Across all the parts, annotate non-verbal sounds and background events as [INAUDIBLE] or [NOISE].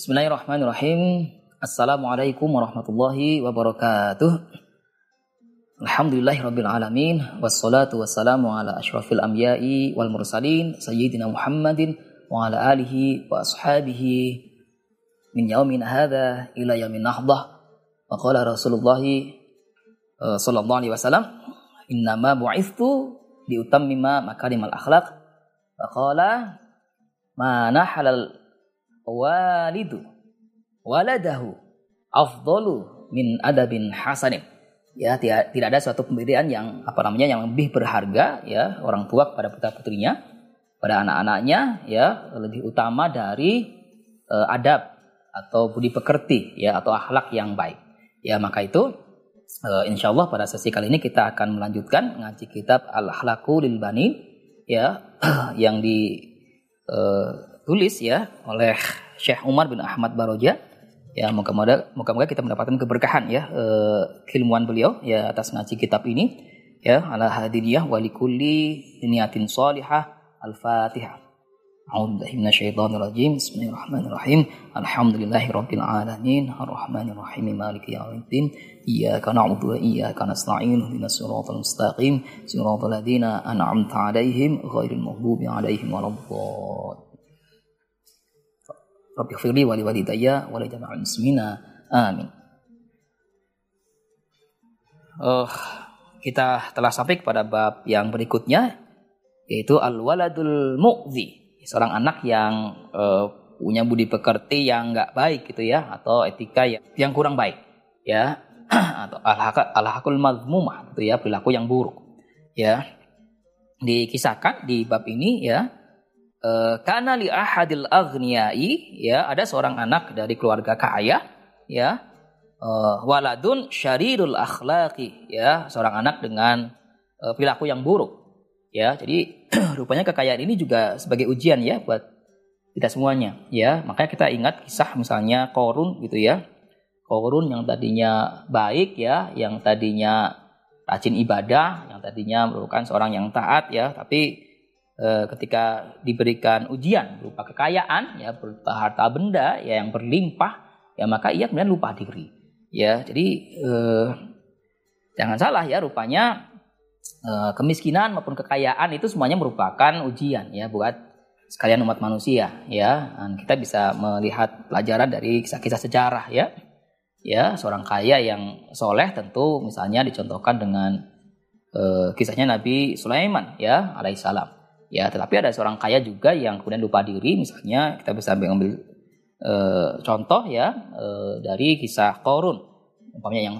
Bismillahirrahmanirrahim. Assalamualaikum warahmatullahi wabarakatuh. Alhamdulillahirabbil alamin wassalatu wassalamu ala asyrafil anbiya'i wal mursalin sayyidina Muhammadin wa ala alihi wa ashabihi min yaumin hadza ila yaumin nahdah. Wa qala Rasulullah uh, sallallahu alaihi wasallam innama bu'ithtu liutammima makarimal akhlaq. Wa qala ma nahalal walidu waladahu afdalu min adabin hasanin. Ya, tidak, tidak ada suatu pemberian yang apa namanya yang lebih berharga ya orang tua kepada putra putrinya, pada anak-anaknya ya lebih utama dari uh, adab atau budi pekerti ya atau akhlak yang baik. Ya maka itu uh, insya Allah pada sesi kali ini kita akan melanjutkan ngaji kitab Al Akhlaqu lil Bani ya [CLEARS THROAT] yang ditulis uh, ya oleh Syekh Umar bin Ahmad Baroja Ya, moga-moga kita mendapatkan keberkahan ya uh, keilmuan beliau ya atas ngaji kitab ini ya ala hadiniyah walikulli niyatin salihah al-fatihah. A'udzubillahi minasyaitonir rajim. Bismillahirrahmanirrahim. Alhamdulillahirabbil alamin. Arrahmanir rahim. Maliki yaumiddin. Iyyaka na'budu wa iyyaka nasta'in. Ihdinas siratal mustaqim. Siratal ladzina an'amta 'alaihim ghairil maghdubi 'alaihim waladdallin. Rabbi firli wali walidayya wali jama'al muslimina. Amin. Uh, kita telah sampai kepada bab yang berikutnya yaitu al-waladul mu'zi. Seorang anak yang uh, punya budi pekerti yang enggak baik gitu ya atau etika yang, yang kurang baik ya [CLEARS THROAT] atau al-hakul mazmumah gitu ya perilaku yang buruk ya dikisahkan di bab ini ya Eh, karena li ahadil aghniyai ya ada seorang anak dari keluarga kaya ya. Uh, waladun syarirul akhlaqi ya seorang anak dengan uh, perilaku yang buruk ya. Jadi [CLEARS THROAT] rupanya kekayaan ini juga sebagai ujian ya buat kita semuanya ya. Makanya kita ingat kisah misalnya korun gitu ya. Korun yang tadinya baik ya yang tadinya rajin ibadah yang tadinya merupakan seorang yang taat ya. Tapi Eh, ketika diberikan ujian berupa kekayaan ya berupa harta benda ya yang berlimpah ya maka ia kemudian lupa diri. Ya jadi eh, jangan salah ya rupanya eh, kemiskinan maupun kekayaan itu semuanya merupakan ujian ya buat sekalian umat manusia ya. Dan kita bisa melihat pelajaran dari kisah-kisah sejarah ya. Ya seorang kaya yang soleh tentu misalnya dicontohkan dengan eh, kisahnya Nabi Sulaiman ya alaihissalam Ya, tetapi ada seorang kaya juga yang kemudian lupa diri, misalnya kita bisa ambil e, contoh ya e, dari kisah Korun, umpamanya yang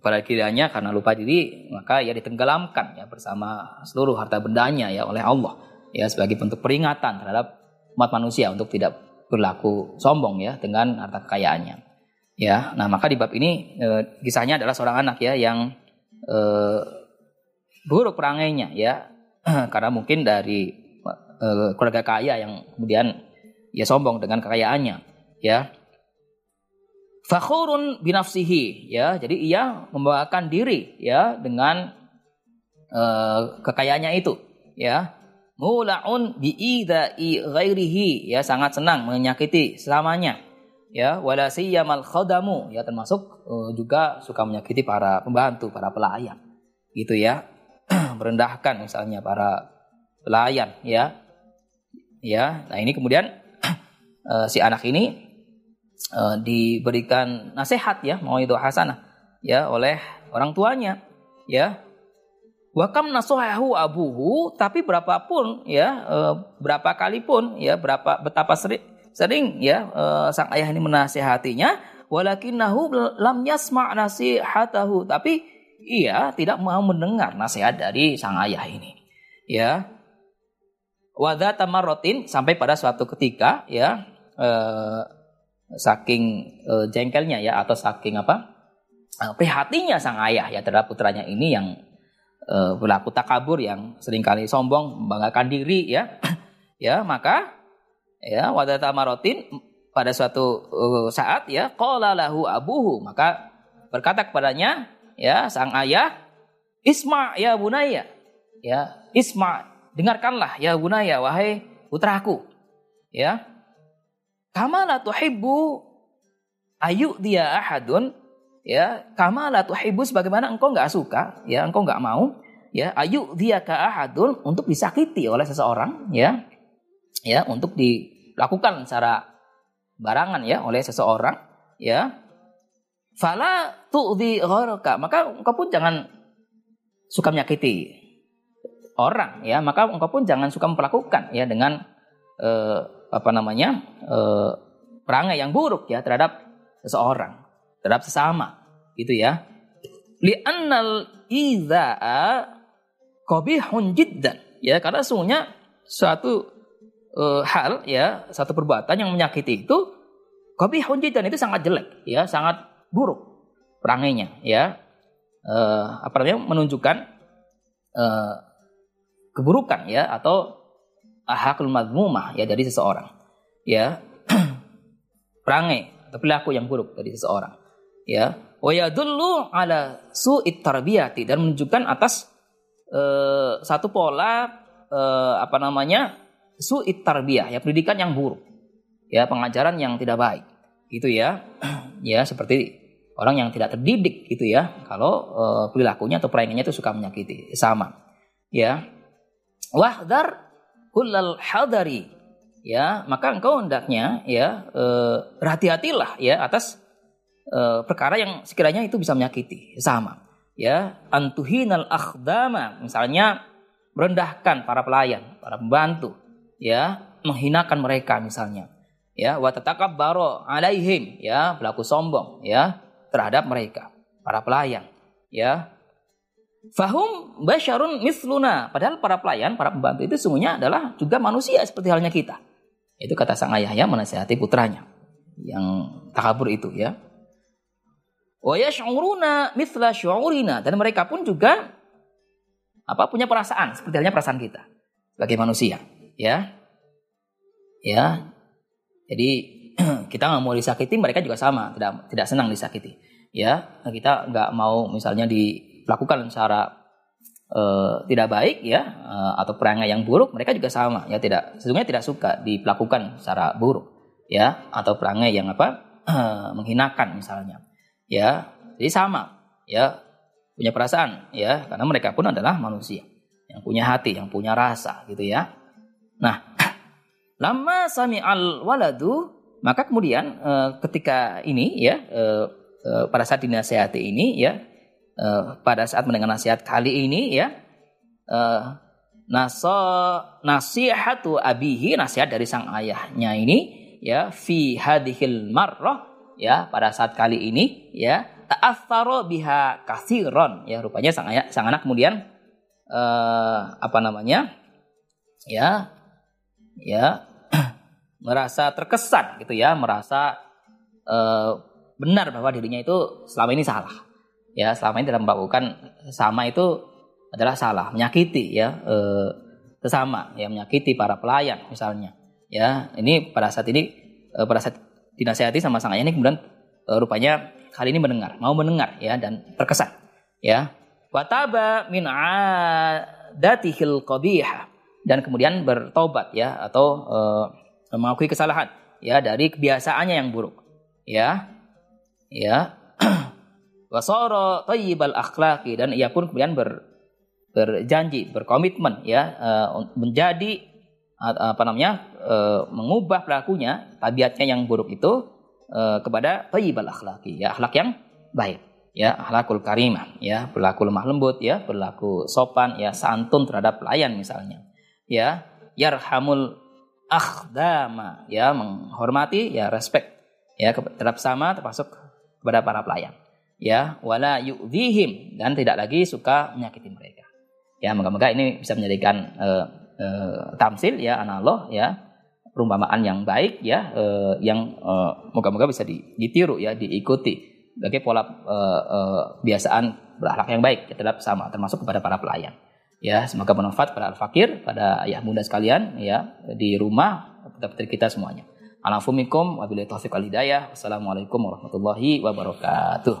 pada kiranya karena lupa diri maka ia ditenggelamkan ya bersama seluruh harta bendanya ya oleh Allah. Ya sebagai bentuk peringatan terhadap umat manusia untuk tidak berlaku sombong ya dengan harta kekayaannya. Ya, nah maka di bab ini e, kisahnya adalah seorang anak ya yang e, buruk perangainya ya [CLEARS THROAT] karena mungkin dari uh, keluarga kaya yang kemudian ya sombong dengan kekayaannya ya. Fakhurun binafsihi ya. Jadi ia membawakan diri ya dengan uh, kekayaannya itu ya. Mulaun biidai ghairihi ya. Sangat senang menyakiti selamanya ya. Wala siyamal khadamu ya. Termasuk uh, juga suka menyakiti para pembantu para pelayan gitu ya merendahkan misalnya para pelayan ya. Ya nah ini kemudian uh, [CLEARS THROAT] si anak ini uh, diberikan nasihat ya mau itu hasanah ya oleh orang tuanya ya. Wakam nasohahu abuhu tapi berapapun ya uh, berapa kali pun ya berapa betapa sering sering ya sang ayah ini menasehatinya walakinnahu lam yasma' nasihatahu. Tapi ia tidak mau mendengar nasihat dari sang ayah ini. Ya. Wada tamarotin sampai pada suatu ketika ya eh, saking eh, jengkelnya ya atau saking apa eh, prihatinnya sang ayah ya terhadap putranya ini yang eh, berlaku takabur yang sering kali sombong membanggakan diri ya [CLEARS THROAT] ya maka ya wada tamarotin pada suatu uh, saat ya qala lahu abuhu maka berkata kepadanya ya sang ayah Isma ya bunaya. Ya Isma dengarkanlah ya bunaya wahai putraku. Ya kama la tuhibbu ayu dia ahadun. Ya kama la tuhibbu sebagaimana engkau nggak suka ya engkau nggak mau ya ayu dia ka ahadun untuk disakiti oleh seseorang ya ya untuk dilakukan secara barangan ya oleh seseorang ya fala tu'dhi gharaka maka engkau pun jangan suka menyakiti orang ya. Maka engkau pun jangan suka memperlakukan ya dengan eh, apa namanya eh, perangai yang buruk ya terhadap seseorang terhadap sesama gitu ya. Li'annal idza'a qabihun jiddan ya. Karena sungguhnya suatu eh, hal ya satu perbuatan yang menyakiti itu qabihun jiddan itu sangat jelek ya sangat buruk perangainya ya. Eh, apa namanya? Menunjukkan eh, keburukan ya atau ahakul madmumah ya dari seseorang ya. [CLEARS THROAT] Perangai atau perilaku yang buruk dari seseorang ya. Wa yadullu ala su'it tarbiyati dan menunjukkan atas uh, satu pola uh, apa namanya? Su'it tarbiyah ya pendidikan yang buruk ya pengajaran yang tidak baik gitu ya. [CLEARS THROAT] Ya seperti orang yang tidak terdidik gitu ya kalau uh, perilakunya atau perangainya itu suka menyakiti. Sama ya. Wahdar kullal hadari ya. Maka engkau hendaknya ya eh, berhati-hatilah ya atas eh, perkara yang sekiranya itu bisa menyakiti. Sama ya. Antuhinal akhdama misalnya merendahkan para pelayan para pembantu ya. Menghinakan mereka misalnya ya. Wa baro alaihim ya. Pelaku sombong ya terhadap mereka para pelayan ya Fahum basyarun misluna. Padahal para pelayan, para pembantu itu sungguhnya adalah juga manusia seperti halnya kita. Itu kata sang ayah ya menasihati putranya yang takabur itu ya. Wa yash'uruna mithla syu'urina dan mereka pun juga apa punya perasaan seperti halnya perasaan kita sebagai manusia ya. Ya. Jadi [CLEARS THROAT] kita nggak mau disakiti, mereka juga sama, tidak tidak senang disakiti. Ya, kita nggak mau misalnya di lakukan secara uh, tidak baik ya uh, atau perangai yang buruk mereka juga sama. Ya tidak sesungguhnya tidak suka dilakukan secara buruk ya atau perangai yang apa uh, [CLEARS THROAT] menghinakan misalnya. Ya jadi sama ya punya perasaan ya karena mereka pun adalah manusia. Yang punya hati yang punya rasa gitu ya. Nah [CLEARS THROAT] lama sami al waladu maka kemudian uh, ketika ini ya uh, uh, pada saat dinasehati ini ya uh, pada saat mendengar nasihat kali ini ya uh, naso nasihatu abihi nasihat dari sang ayahnya ini ya fi hadhil marrah ya pada saat kali ini ya ta'atharo biha kasiron ya rupanya sang ayah sang anak kemudian apa namanya ya ya merasa terkesan gitu ya merasa uh, benar bahwa dirinya itu selama ini salah. Ya selama ini dalam melakukan sama itu adalah salah menyakiti ya e, sesama ya menyakiti para pelayan misalnya. Ya ini pada saat ini e, pada saat dinasihati sama sang ayah ini kemudian e, rupanya kali ini mendengar mau mendengar ya dan terkesan. Ya wataba min adatihil qabihah dan kemudian bertobat ya atau e, mengakui kesalahan. Ya dari kebiasaannya yang buruk. Ya. Ya. [CLEARS THROAT] Wasoro tayyibal akhlaki dan ia pun kemudian ber, berjanji berkomitmen ya uh, menjadi apa namanya uh, mengubah pelakunya tabiatnya yang buruk itu uh, kepada tayyibal akhlaki ya akhlak yang baik. Ya akhlakul karimah. Ya berlaku lemah lembut ya berlaku sopan ya santun terhadap pelayan misalnya. Ya yarhamul akhdama. Ya menghormati ya respect. Ya terhadap sama termasuk kepada para pelayan. Ya wala yu'dhihim. Dan tidak lagi suka menyakiti mereka. Ya, moga-moga ini bisa menjadikan uh, uh, tamsil ya analog ya perumpamaan yang baik ya uh, yang uh, moga-moga bisa ditiru ya diikuti. Sebagai pola uh, uh, kebiasaan berakhlak yang baik ya, terhadap sama termasuk kepada para pelayan. Ya, semoga bermanfaat pada al-fakir, pada ayah bunda sekalian ya di rumah putra-putri kita semuanya. Alafumikum wabillahi taufiq. Wassalamualaikum warahmatullahi wabarakatuh.